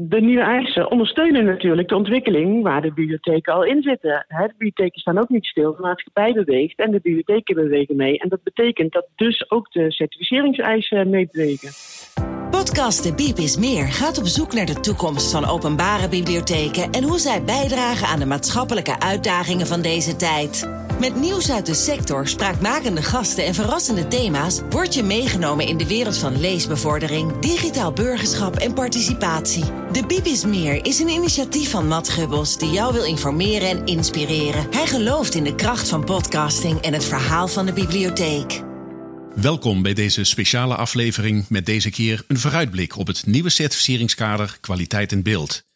De nieuwe eisen ondersteunen natuurlijk de ontwikkeling waar de bibliotheken al in zitten. De bibliotheken staan ook niet stil, de maatschappij beweegt en de bibliotheken bewegen mee. En dat betekent dat dus ook de certificeringseisen meebewegen. Podcast De Biep is Meer gaat op zoek naar de toekomst van openbare bibliotheken en hoe zij bijdragen aan de maatschappelijke uitdagingen van deze tijd. Met nieuws uit de sector, spraakmakende gasten en verrassende thema's word je meegenomen in de wereld van leesbevordering, digitaal burgerschap en participatie. De Biep is Meer is een initiatief van Matt Gubbels die jou wil informeren en inspireren. Hij gelooft in de kracht van podcasting en het verhaal van de bibliotheek. Welkom bij deze speciale aflevering met deze keer een vooruitblik op het nieuwe certificeringskader Kwaliteit in Beeld.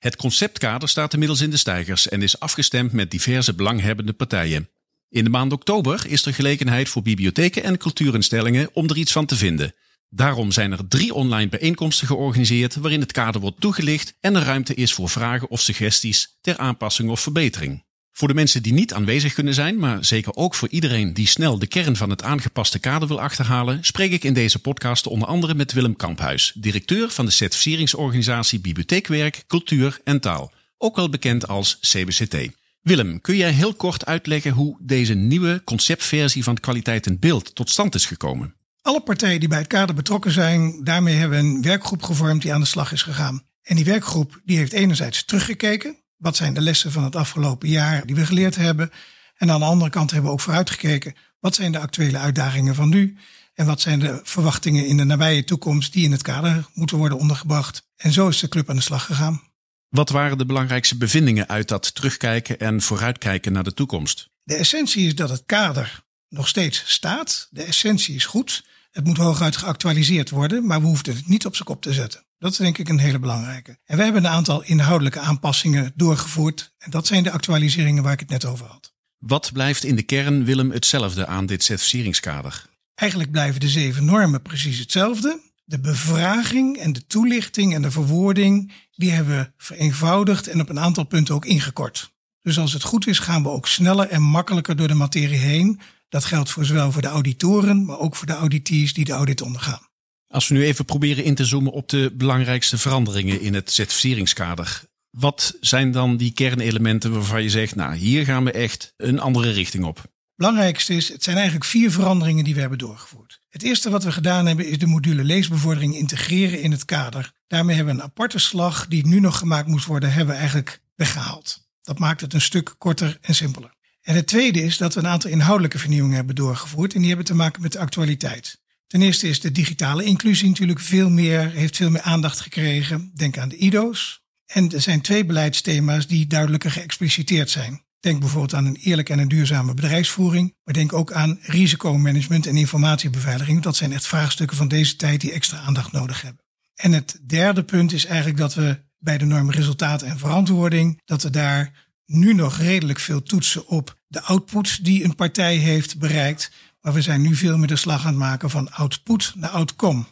Het conceptkader staat inmiddels in de stijgers en is afgestemd met diverse belanghebbende partijen. In de maand oktober is er gelegenheid voor bibliotheken en cultuurinstellingen om er iets van te vinden. Daarom zijn er drie online bijeenkomsten georganiseerd waarin het kader wordt toegelicht en er ruimte is voor vragen of suggesties ter aanpassing of verbetering. Voor de mensen die niet aanwezig kunnen zijn, maar zeker ook voor iedereen die snel de kern van het aangepaste kader wil achterhalen, spreek ik in deze podcast onder andere met Willem Kamphuis, directeur van de certificeringsorganisatie Bibliotheekwerk, Cultuur en Taal, ook wel bekend als CBCT. Willem, kun jij heel kort uitleggen hoe deze nieuwe conceptversie van kwaliteit in beeld tot stand is gekomen? Alle partijen die bij het kader betrokken zijn, daarmee hebben we een werkgroep gevormd die aan de slag is gegaan. En die werkgroep die heeft enerzijds teruggekeken wat zijn de lessen van het afgelopen jaar die we geleerd hebben? En aan de andere kant hebben we ook vooruitgekeken. Wat zijn de actuele uitdagingen van nu? En wat zijn de verwachtingen in de nabije toekomst die in het kader moeten worden ondergebracht? En zo is de club aan de slag gegaan. Wat waren de belangrijkste bevindingen uit dat terugkijken en vooruitkijken naar de toekomst? De essentie is dat het kader nog steeds staat. De essentie is goed. Het moet hooguit geactualiseerd worden, maar we hoefden het niet op zijn kop te zetten. Dat is denk ik een hele belangrijke. En we hebben een aantal inhoudelijke aanpassingen doorgevoerd. En dat zijn de actualiseringen waar ik het net over had. Wat blijft in de kern, Willem, hetzelfde aan dit certificeringskader? Eigenlijk blijven de zeven normen precies hetzelfde. De bevraging en de toelichting en de verwoording, die hebben we vereenvoudigd en op een aantal punten ook ingekort. Dus als het goed is, gaan we ook sneller en makkelijker door de materie heen. Dat geldt voor zowel voor de auditoren, maar ook voor de auditees die de audit ondergaan. Als we nu even proberen in te zoomen op de belangrijkste veranderingen in het certificeringskader. Wat zijn dan die kernelementen waarvan je zegt, nou hier gaan we echt een andere richting op? Belangrijkste is, het zijn eigenlijk vier veranderingen die we hebben doorgevoerd. Het eerste wat we gedaan hebben is de module leesbevordering integreren in het kader. Daarmee hebben we een aparte slag die nu nog gemaakt moest worden, hebben we eigenlijk weggehaald. Dat maakt het een stuk korter en simpeler. En het tweede is dat we een aantal inhoudelijke vernieuwingen hebben doorgevoerd en die hebben te maken met de actualiteit. Ten eerste is de digitale inclusie natuurlijk veel meer, heeft veel meer aandacht gekregen. Denk aan de IDO's. En er zijn twee beleidsthema's die duidelijker geëxpliciteerd zijn. Denk bijvoorbeeld aan een eerlijke en een duurzame bedrijfsvoering. Maar denk ook aan risicomanagement en informatiebeveiliging. Dat zijn echt vraagstukken van deze tijd die extra aandacht nodig hebben. En het derde punt is eigenlijk dat we bij de norm resultaat en verantwoording, dat we daar nu nog redelijk veel toetsen op de output die een partij heeft bereikt. Maar we zijn nu veel meer de slag aan het maken van output naar outcome.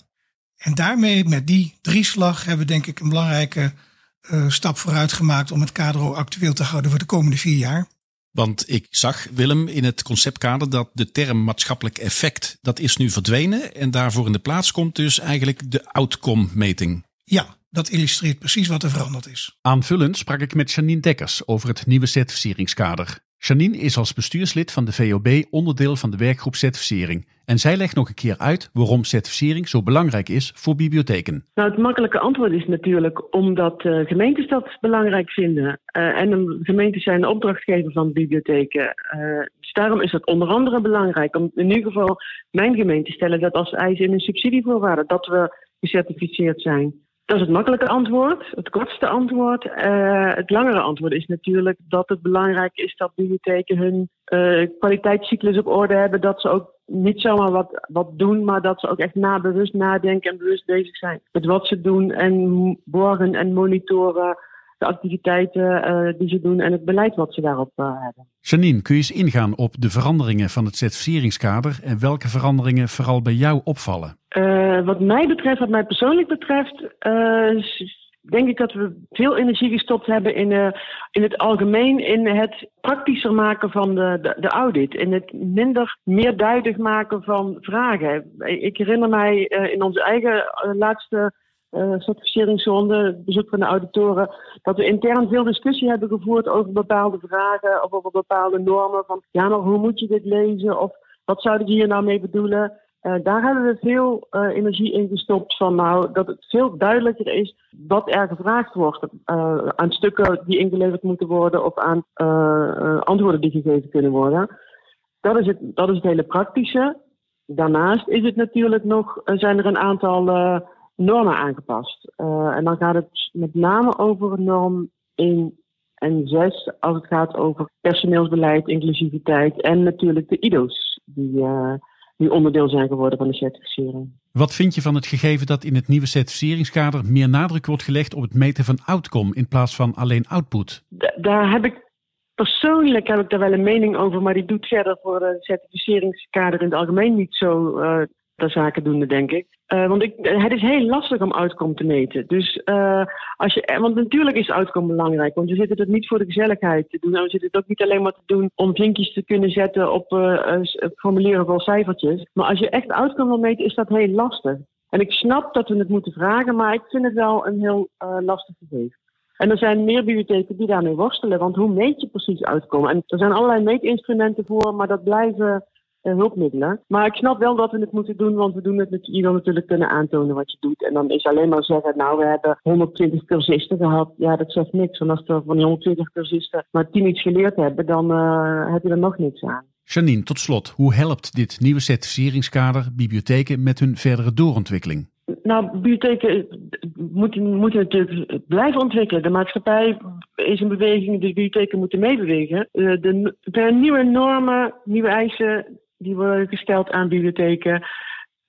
En daarmee, met die drieslag, hebben we denk ik een belangrijke uh, stap vooruit gemaakt om het kader ook actueel te houden voor de komende vier jaar. Want ik zag, Willem, in het conceptkader dat de term maatschappelijk effect, dat is nu verdwenen. En daarvoor in de plaats komt dus eigenlijk de outcome-meting. Ja, dat illustreert precies wat er veranderd is. Aanvullend sprak ik met Janine Dekkers over het nieuwe certificeringskader. Janine is als bestuurslid van de VOB onderdeel van de werkgroep certificering. En zij legt nog een keer uit waarom certificering zo belangrijk is voor bibliotheken. Nou, het makkelijke antwoord is natuurlijk omdat uh, gemeentes dat belangrijk vinden. Uh, en de gemeentes zijn de opdrachtgever van bibliotheken. Uh, dus daarom is het onder andere belangrijk om in ieder geval mijn gemeente te stellen dat als eisen in een subsidievoorwaarde dat we gecertificeerd zijn. Dat is het makkelijke antwoord, het kortste antwoord. Uh, het langere antwoord is natuurlijk dat het belangrijk is dat bibliotheken hun uh, kwaliteitscyclus op orde hebben. Dat ze ook niet zomaar wat, wat doen, maar dat ze ook echt nabewust nadenken en bewust bezig zijn met wat ze doen en borgen en monitoren de activiteiten uh, die ze doen en het beleid wat ze daarop hebben. Janine, kun je eens ingaan op de veranderingen van het certificeringskader en welke veranderingen vooral bij jou opvallen? Uh, wat mij betreft, wat mij persoonlijk betreft, denk ik dat we veel energie gestopt hebben in, in het algemeen in het praktischer maken van de, de, de, audit. In het minder meer duidelijk maken van vragen. Ik herinner mij in onze eigen laatste uh, certificeringsronde, bezoek van de auditoren, dat we intern veel discussie hebben gevoerd over bepaalde vragen of over bepaalde normen. Van ja, maar hoe moet je dit lezen? Of wat zouden die hier nou mee bedoelen? Uh, daar hebben we veel uh, energie in gestopt van nou, dat het veel duidelijker is wat er gevraagd wordt uh, aan stukken die ingeleverd moeten worden of aan antwoorden die gegeven kunnen worden. Dat is het, dat is het hele praktische. Daarnaast is het natuurlijk nog, zijn er een aantal normen aangepast. en dan gaat het met name over norm 1 en 6 als het gaat over personeelsbeleid, inclusiviteit en natuurlijk de IDO's die die onderdeel zijn geworden van de certificering. Wat vind je van het gegeven dat in het nieuwe certificeringskader meer nadruk wordt gelegd op het meten van outcome in plaats van alleen output? daar heb ik persoonlijk heb ik daar wel een mening over, maar die doet verder voor het certificeringskader in het algemeen niet zo uh, de zaken doen, denk ik. Uh, want ik, het is heel lastig om outcome te meten. Dus uh, als je, want natuurlijk is outcome belangrijk. Want we zitten het niet voor de gezelligheid te doen. En we zitten het ook niet alleen maar te doen om vinkjes te kunnen zetten op uh, formulieren vol cijfertjes. Maar als je echt outcome wil meten, is dat heel lastig. En ik snap dat we het moeten vragen, maar ik vind het wel een heel lastig gegeven. En er zijn meer bibliotheken die daarmee worstelen. Want hoe meet je precies outcome? En er zijn allerlei meetinstrumenten voor, maar dat blijven hulpmiddelen. Maar ik snap wel dat we het moeten doen, want we doen het met, je wil natuurlijk kunnen aantonen wat je doet. En dan is alleen maar zeggen, nou we hebben 120 cursisten gehad. Ja, dat zegt niks. Want als er van die 120 cursisten maar 10 iets geleerd hebben, dan uh, heb je er nog niks aan. Janine, tot slot, hoe helpt dit nieuwe certificeringskader bibliotheken met hun verdere doorontwikkeling? Nou, bibliotheken moeten, moeten natuurlijk blijven ontwikkelen. De maatschappij is een beweging, de bibliotheken moeten meebewegen. Eh, de, de nieuwe normen, nieuwe eisen, die worden gesteld aan bibliotheken,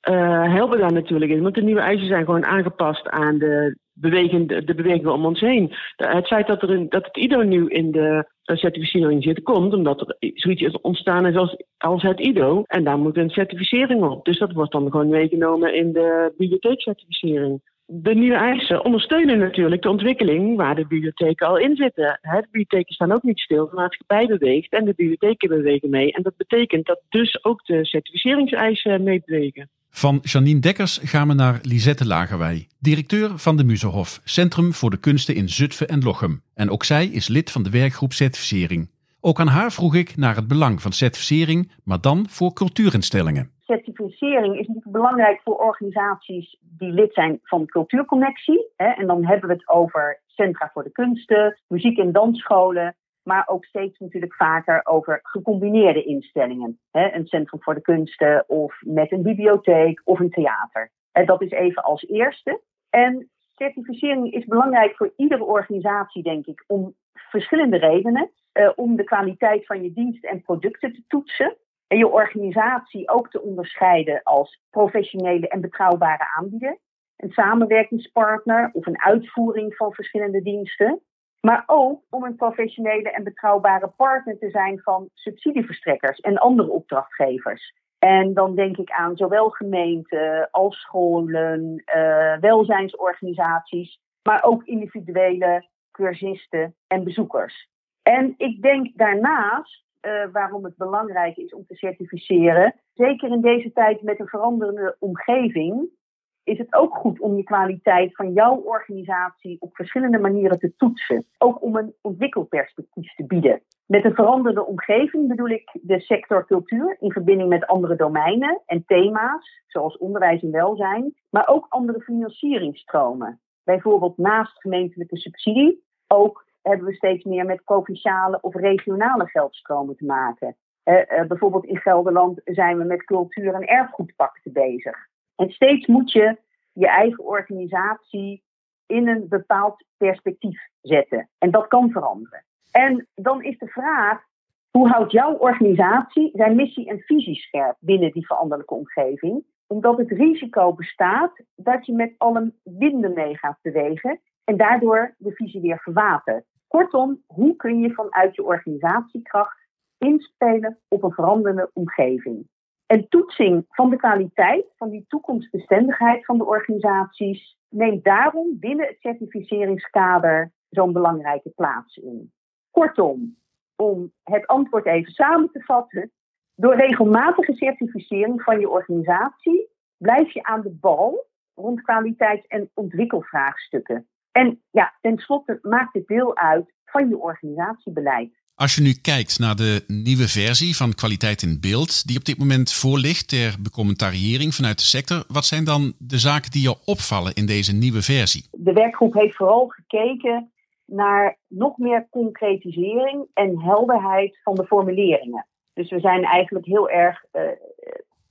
uh, helpen daar natuurlijk in. Want de nieuwe eisen zijn gewoon aangepast aan de, beweging, de bewegingen om ons heen. Het feit dat, er een, dat het IDO nu in de certificering zit, komt omdat er zoiets is ontstaan is als, als het IDO. En daar moet een certificering op. Dus dat wordt dan gewoon meegenomen in de bibliotheekcertificering de nieuwe eisen ondersteunen natuurlijk de ontwikkeling waar de bibliotheken al in zitten. De bibliotheken staan ook niet stil, de maatschappij beweegt en de bibliotheken bewegen mee. En dat betekent dat dus ook de certificeringseisen meebewegen. Van Janine Dekkers gaan we naar Lisette Lagerwij, directeur van de Muzehof, Centrum voor de Kunsten in Zutphen en Lochem. En ook zij is lid van de werkgroep Certificering. Ook aan haar vroeg ik naar het belang van certificering, maar dan voor cultuurinstellingen certificering is natuurlijk belangrijk voor organisaties die lid zijn van Cultuurconnectie. En dan hebben we het over Centra voor de Kunsten, muziek- en dansscholen, maar ook steeds natuurlijk vaker over gecombineerde instellingen. Een Centrum voor de Kunsten of met een bibliotheek of een theater. Dat is even als eerste. En certificering is belangrijk voor iedere organisatie, denk ik, om verschillende redenen. Uh, om de kwaliteit van je diensten en producten te toetsen en je organisatie ook te onderscheiden als professionele en betrouwbare aanbieder, een samenwerkingspartner of een uitvoering van verschillende diensten, maar ook om een professionele en betrouwbare partner te zijn van subsidieverstrekkers en andere opdrachtgevers. En dan denk ik aan zowel gemeenten als scholen, uh, welzijnsorganisaties, maar ook individuele cursisten en bezoekers. En ik denk daarnaast uh, waarom het belangrijk is om te certificeren. Zeker in deze tijd met een veranderende omgeving is het ook goed om je kwaliteit van jouw organisatie op verschillende manieren te toetsen. Ook om een ontwikkelperspectief te bieden. Met een veranderende omgeving bedoel ik de sector cultuur in verbinding met andere domeinen en thema's, zoals onderwijs en welzijn, maar ook andere financieringstromen. Bijvoorbeeld naast gemeentelijke subsidie ook hebben we steeds meer met provinciale of regionale geldstromen te maken. Uh, bijvoorbeeld in Gelderland zijn we met cultuur- en erfgoedpakten bezig. En steeds moet je je eigen organisatie in een bepaald perspectief zetten. En dat kan veranderen. En dan is de vraag: hoe houdt jouw organisatie zijn missie en visie scherp binnen die veranderlijke omgeving? Omdat het risico bestaat dat je met alle winden mee gaat bewegen en daardoor de visie weer verwatert. Kortom, hoe kun je vanuit je organisatiekracht inspelen op een veranderende omgeving? En toetsing van de kwaliteit van die toekomstbestendigheid van de organisaties neemt daarom binnen het certificeringskader zo'n belangrijke plaats in. Kortom, om het antwoord even samen te vatten, door regelmatige certificering van je organisatie blijf je aan de bal rond kwaliteits- en ontwikkelvraagstukken. En ja, tenslotte maakt het deel uit van je organisatiebeleid. Als je nu kijkt naar de nieuwe versie van kwaliteit in beeld, die op dit moment voorligt ter becommentariëring vanuit de sector, wat zijn dan de zaken die je opvallen in deze nieuwe versie? De werkgroep heeft vooral gekeken naar nog meer concretisering en helderheid van de formuleringen. Dus we zijn eigenlijk heel erg uh,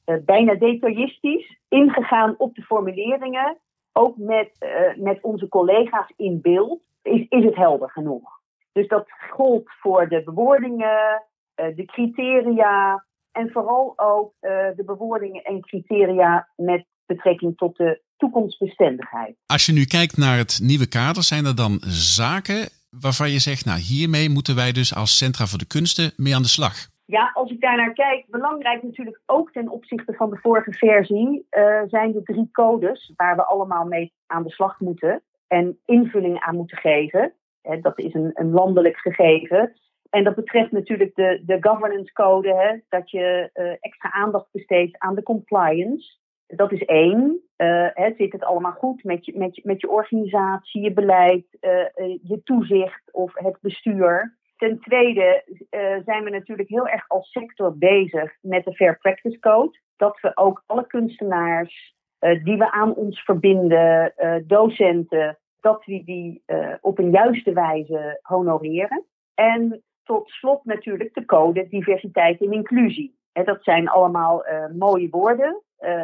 uh, bijna detailistisch ingegaan op de formuleringen. Ook met, uh, met onze collega's in beeld is, is het helder genoeg. Dus dat gold voor de bewoordingen, de criteria en vooral ook de bewoordingen en criteria met betrekking tot de toekomstbestendigheid. Als je nu kijkt naar het nieuwe kader, zijn er dan zaken waarvan je zegt, nou hiermee moeten wij dus als Centra voor de Kunsten mee aan de slag? Ja, als ik daar naar kijk, belangrijk natuurlijk ook ten opzichte van de vorige versie, uh, zijn de drie codes waar we allemaal mee aan de slag moeten en invulling aan moeten geven. Dat is een, een, landelijk gegeven. En dat betreft natuurlijk de, de governance code, dat je uh, extra aandacht besteedt aan de compliance. Dat is één. Hè, zit het allemaal goed met je, met je, met je organisatie, je beleid, je toezicht of het bestuur? Ten tweede uh, zijn we natuurlijk heel erg als sector bezig met de Fair Practice Code. Dat we ook alle kunstenaars uh, die we aan ons verbinden, uh, docenten, dat we die op een juiste wijze honoreren. En tot slot natuurlijk de code diversiteit en inclusie. Dat zijn allemaal mooie woorden.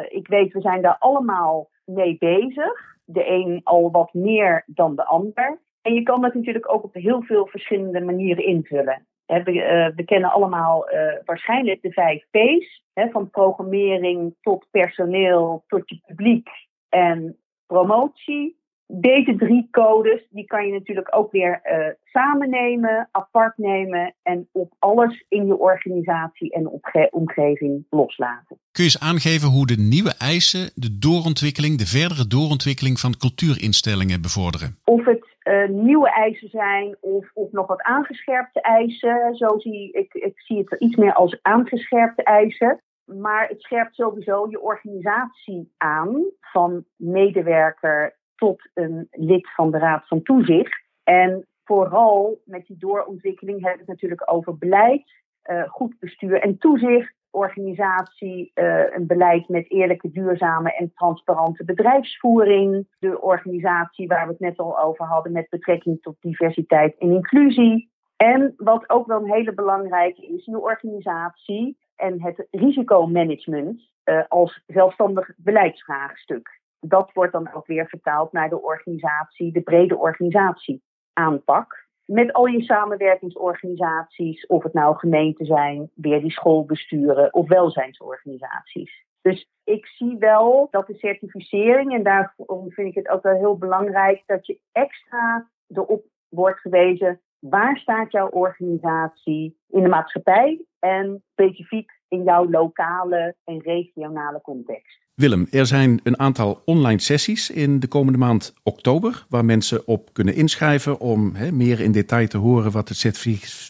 ik weet, we zijn daar allemaal mee bezig. De een al wat meer dan de ander. En je kan dat natuurlijk ook op heel veel verschillende manieren invullen. We, uh, we kennen allemaal uh, waarschijnlijk de vijf P's, van programmering tot personeel, tot je publiek en promotie. Deze drie codes, die kan je natuurlijk ook weer uh, samen nemen, apart nemen en op alles in je organisatie en omgeving loslaten. Kun je eens aangeven hoe de nieuwe eisen de doorontwikkeling, de verdere doorontwikkeling van cultuurinstellingen bevorderen? Of het uh, nieuwe eisen zijn of, of nog wat aangescherpte eisen. Zo zie ik, ik zie het iets meer als aangescherpte eisen. Maar het scherpt sowieso je organisatie aan, van medewerker tot een lid van de Raad van Toezicht. En vooral met die doorontwikkeling hebben we het natuurlijk over beleid, uh, goed bestuur en toezicht organisatie uh, een beleid met eerlijke, duurzame en transparante bedrijfsvoering. De organisatie waar we het net al over hadden met betrekking tot diversiteit en inclusie. En wat ook wel een hele belangrijke is, je organisatie en het risicomanagement uh, als zelfstandig beleidsvraagstuk. Dat wordt dan ook weer vertaald naar de organisatie, de brede organisatie aanpak met al je samenwerkingsorganisaties, of het nou gemeenten zijn, weer die schoolbesturen of welzijnsorganisaties. Dus ik zie wel dat de certificering, en daarom vind ik het ook wel heel belangrijk dat je extra erop wordt gewezen waar staat jouw organisatie in de maatschappij en specifiek in jouw lokale en regionale context. Willem, er zijn een aantal online sessies in de komende maand oktober, waar mensen op kunnen inschrijven om meer in detail te horen wat het,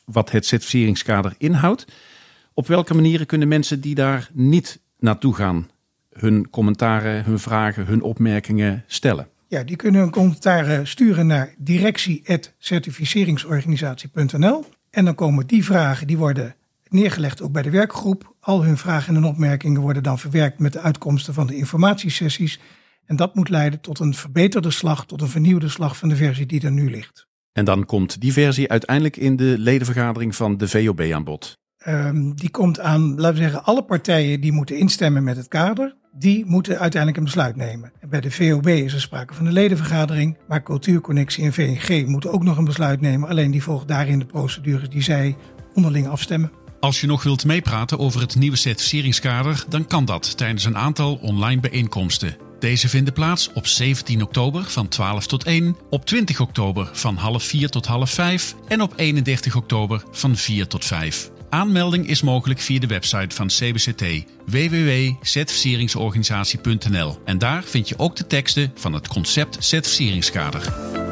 wat het certificeringskader inhoudt. Op welke manieren kunnen mensen die daar niet naartoe gaan, hun commentaren, hun vragen, hun opmerkingen stellen? Ja, die kunnen hun commentaren sturen naar directie.certificeringsorganisatie.nl. En dan komen die vragen, die worden neergelegd ook bij de werkgroep. Al hun vragen en opmerkingen worden dan verwerkt met de uitkomsten van de informatiesessies. En dat moet leiden tot een verbeterde slag, tot een vernieuwde slag van de versie die er nu ligt. En dan komt die versie uiteindelijk in de ledenvergadering van de VOB aan bod. Um, die komt aan, laten we zeggen, alle partijen die moeten instemmen met het kader. Die moeten uiteindelijk een besluit nemen. En bij de VOB is er sprake van een ledenvergadering. Maar Cultuurconnectie en VNG moeten ook nog een besluit nemen. Alleen die volgt daarin de procedures die zij onderling afstemmen. Als je nog wilt meepraten over het nieuwe certificeringskader, dan kan dat tijdens een aantal online bijeenkomsten. Deze vinden plaats op 17 oktober van 12 tot 1, op 20 oktober van half 4 tot half 5 en op 31 oktober van 4 tot 5. Aanmelding is mogelijk via de website van CBCT www.certificeringsorganisatie.nl en daar vind je ook de teksten van het concept certificeringskader.